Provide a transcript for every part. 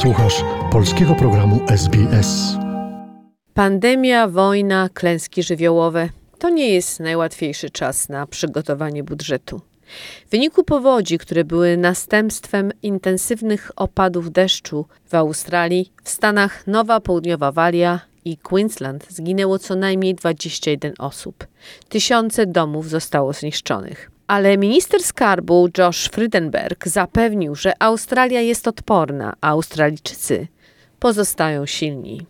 Słuchasz polskiego programu SBS. Pandemia, wojna, klęski żywiołowe to nie jest najłatwiejszy czas na przygotowanie budżetu. W wyniku powodzi, które były następstwem intensywnych opadów deszczu w Australii, w Stanach Nowa Południowa Walia i Queensland zginęło co najmniej 21 osób. Tysiące domów zostało zniszczonych. Ale minister skarbu Josh Frydenberg zapewnił, że Australia jest odporna, a Australijczycy pozostają silni.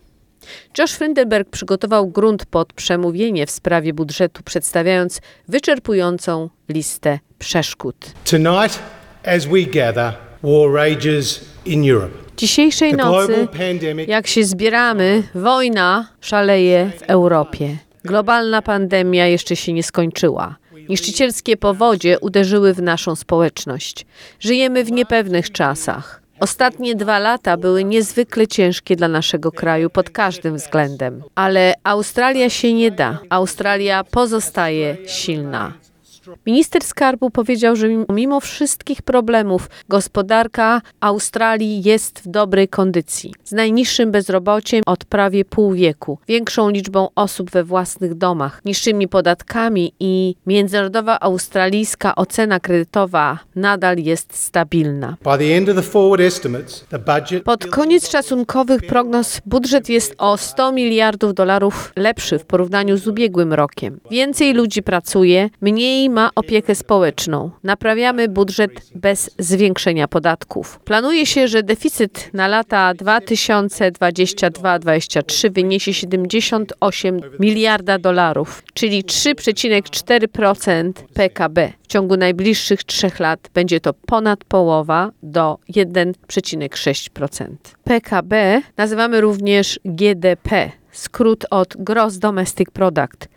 Josh Frydenberg przygotował grunt pod przemówienie w sprawie budżetu, przedstawiając wyczerpującą listę przeszkód. Tonight, as we gather, war rages in Europe. Dzisiejszej nocy, jak się zbieramy, wojna szaleje w Europie. Globalna pandemia jeszcze się nie skończyła. Niszczycielskie powodzie uderzyły w naszą społeczność. Żyjemy w niepewnych czasach. Ostatnie dwa lata były niezwykle ciężkie dla naszego kraju pod każdym względem. Ale Australia się nie da. Australia pozostaje silna. Minister skarbu powiedział, że mimo- wszystkich problemów gospodarka Australii jest w dobrej kondycji. Z najniższym bezrobociem od prawie pół wieku, większą liczbą osób we własnych domach, niższymi podatkami i międzynarodowa australijska ocena kredytowa nadal jest stabilna. Pod koniec szacunkowych prognoz budżet jest o 100 miliardów dolarów lepszy w porównaniu z ubiegłym rokiem. Więcej ludzi pracuje, mniej ma opiekę społeczną. Naprawiamy budżet bez zwiększenia podatków. Planuje się, że deficyt na lata 2022-2023 wyniesie 78 miliarda dolarów, czyli 3,4% PKB. W ciągu najbliższych trzech lat będzie to ponad połowa do 1,6%. PKB nazywamy również GDP, skrót od Gross Domestic Product.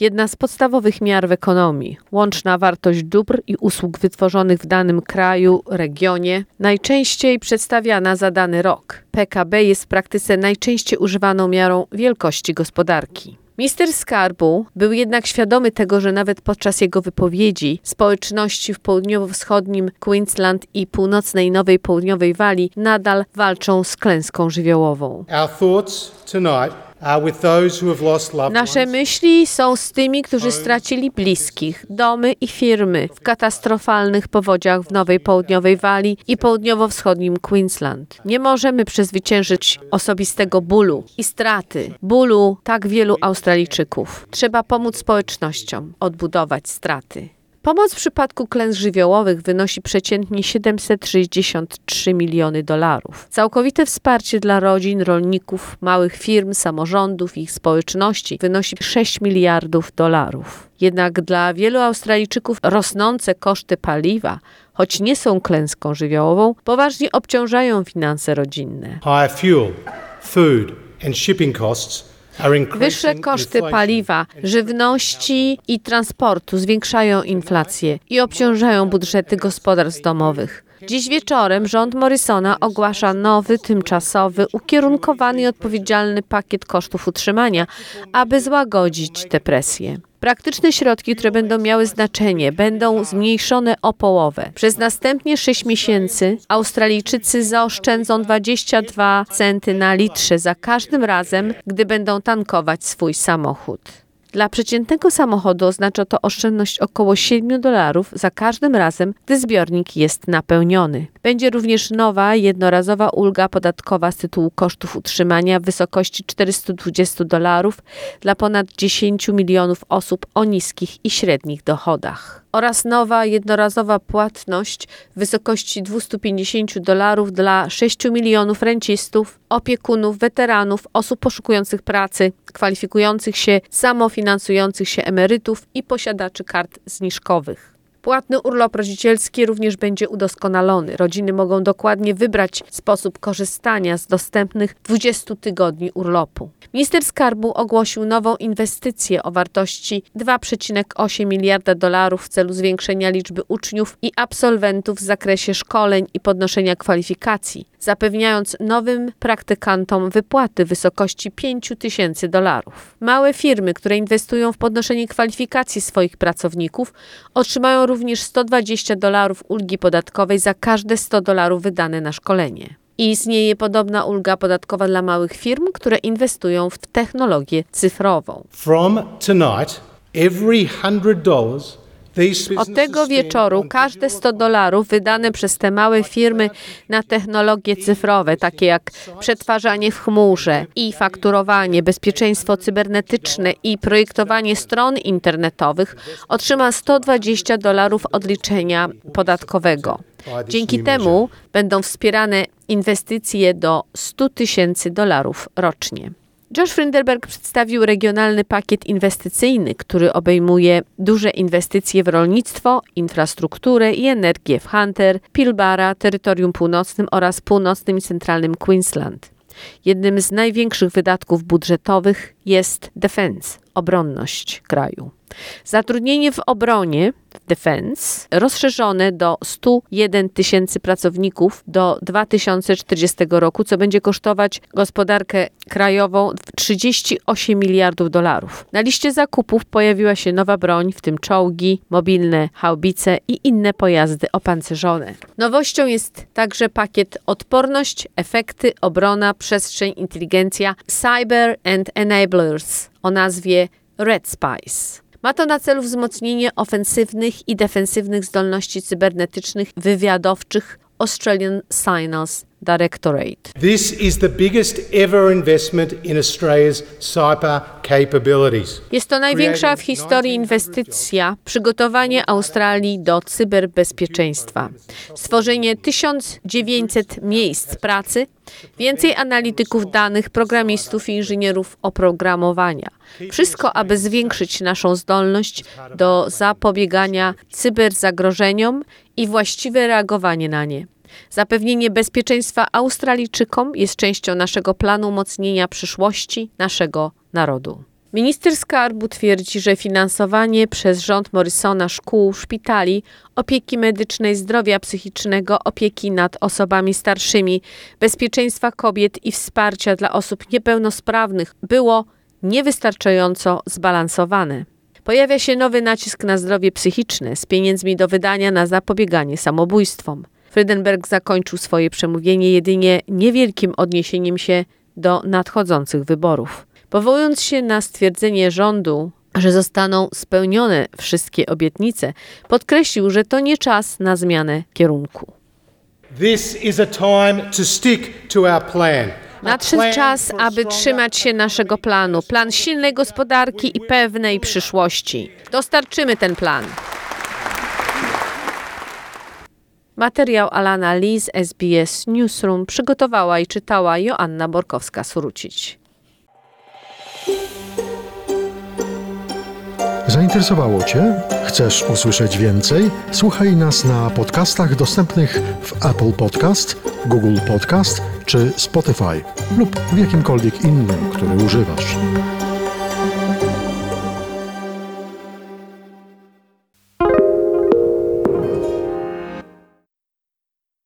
Jedna z podstawowych miar w ekonomii, łączna wartość dóbr i usług wytworzonych w danym kraju, regionie, najczęściej przedstawiana za dany rok. PKB jest w praktyce najczęściej używaną miarą wielkości gospodarki. Minister skarbu był jednak świadomy tego, że nawet podczas jego wypowiedzi społeczności w południowo-wschodnim Queensland i północnej Nowej Południowej Walii nadal walczą z klęską żywiołową. our thoughts tonight loved Nasze myśli są z tymi, którzy stracili bliskich, domy i firmy w katastrofalnych powodziach w Nowej Południowej Walii i południowo-wschodnim Queensland. Nie możemy przezwyciężyć osobistego bólu i straty, bólu tak wielu Australijczyków. Trzeba pomóc społecznościom odbudować straty. Pomoc w przypadku klęsk żywiołowych wynosi przeciętnie 763 miliony dolarów. Całkowite wsparcie dla rodzin, rolników, małych firm, samorządów i ich społeczności wynosi 6 miliardów dolarów. Jednak dla wielu Australijczyków rosnące koszty paliwa, choć nie są klęską żywiołową, poważnie obciążają finanse rodzinne. higher fuel, food and shipping costs Wyższe koszty paliwa, żywności i transportu zwiększają inflację i obciążają budżety gospodarstw domowych. Dziś wieczorem rząd Morrisona ogłasza nowy, tymczasowy, ukierunkowany i odpowiedzialny pakiet kosztów utrzymania, aby złagodzić tę presję. Praktyczne środki, które będą miały znaczenie, będą zmniejszone o połowę. Przez następnie 6 miesięcy Australijczycy zaoszczędzą 22 centy na litrze za każdym razem, gdy będą tankować swój samochód. Dla przeciętnego samochodu oznacza to oszczędność około 7 dolarów za każdym razem, gdy zbiornik jest napełniony. Będzie również nowa, jednorazowa ulga podatkowa z tytułu kosztów utrzymania w wysokości 420 dolarów dla ponad 10 milionów osób o niskich i średnich dochodach. Oraz nowa, jednorazowa płatność w wysokości 250 dolarów dla 6 milionów rencistów, opiekunów, weteranów, osób poszukujących pracy, kwalifikujących się, samofinansujących się emerytów i posiadaczy kart zniżkowych. Płatny urlop rodzicielski również będzie udoskonalony. Rodziny mogą dokładnie wybrać sposób korzystania z dostępnych 20 tygodni urlopu. Minister Skarbu ogłosił nową inwestycję o wartości 2,8 miliarda dolarów w celu zwiększenia liczby uczniów i absolwentów w zakresie szkoleń i podnoszenia kwalifikacji, zapewniając nowym praktykantom wypłaty w wysokości 5 tysięcy dolarów. Małe firmy, które inwestują w podnoszenie kwalifikacji swoich pracowników, otrzymają również 120 dolarów ulgi podatkowej za każde 100 dolarów wydane na szkolenie. I istnieje podobna ulga podatkowa dla małych firm, które inwestują w technologię cyfrową. From tonight, every hundred dollars these Od tego wieczoru każde digital 100 dolarów wydane przez te małe firmy na technologie cyfrowe, takie jak przetwarzanie w chmurze i fakturowanie, bezpieczeństwo cybernetyczne i projektowanie stron internetowych, otrzyma 120 dolarów odliczenia podatkowego. Dzięki temu będą wspierane inwestycje do 100 tysięcy dolarów rocznie. Josh Frydenberg przedstawił regionalny pakiet inwestycyjny, który obejmuje duże inwestycje w rolnictwo, infrastrukturę i energię w Hunter, Pilbara, terytorium północnym oraz północnym i centralnym Queensland. Jednym z największych wydatków budżetowych jest defense, obronność kraju. Zatrudnienie w obronie, defense, rozszerzone do 101 tysięcy pracowników do 2040 roku, co będzie kosztować gospodarkę krajową 38 miliardów dolarów. Na liście zakupów pojawiła się nowa broń, w tym czołgi, mobilne haubice i inne pojazdy opancerzone. Nowością jest także pakiet odporność, efekty, obrona, przestrzeń, inteligencja, cyber and enablers o nazwie Red Spice. Ma to na celu wzmocnienie ofensywnych i defensywnych zdolności cybernetycznych wywiadowczych Australian Signals Directorate. This is the biggest ever investment in Australia's cyber capabilities. Jest to największa w historii inwestycja przygotowanie Australii do cyberbezpieczeństwa. Stworzenie 1900 miejsc pracy, więcej analityków danych, programistów i inżynierów oprogramowania. Wszystko, aby zwiększyć naszą zdolność do zapobiegania cyberzagrożeniom i właściwe reagowanie na nie. Zapewnienie bezpieczeństwa Australijczykom jest częścią naszego planu umocnienia przyszłości naszego narodu. Minister skarbu twierdzi, że finansowanie przez rząd Morrisona szkół, szpitali, opieki medycznej, zdrowia psychicznego, opieki nad osobami starszymi, bezpieczeństwa kobiet i wsparcia dla osób niepełnosprawnych było niewystarczająco zbalansowane. Pojawia się nowy nacisk na zdrowie psychiczne z pieniędzmi do wydania na zapobieganie samobójstwom. Frydenberg zakończył swoje przemówienie jedynie niewielkim odniesieniem się do nadchodzących wyborów. Powołując się na stwierdzenie rządu, że zostaną spełnione wszystkie obietnice, podkreślił, że to nie czas na zmianę kierunku. This is a time to stick to our plan. Nadszedł czas, aby trzymać się naszego planu. Plan silnej gospodarki i pewnej przyszłości. Dostarczymy ten plan. Materiał Alana Lee z SBS Newsroom przygotowała i czytała Joanna Borkowska-Surucić. Zainteresowało Cię? Chcesz usłyszeć więcej? Słuchaj nas na podcastach dostępnych w Apple Podcast, Google Podcast czy Spotify lub w jakimkolwiek innym, który używasz.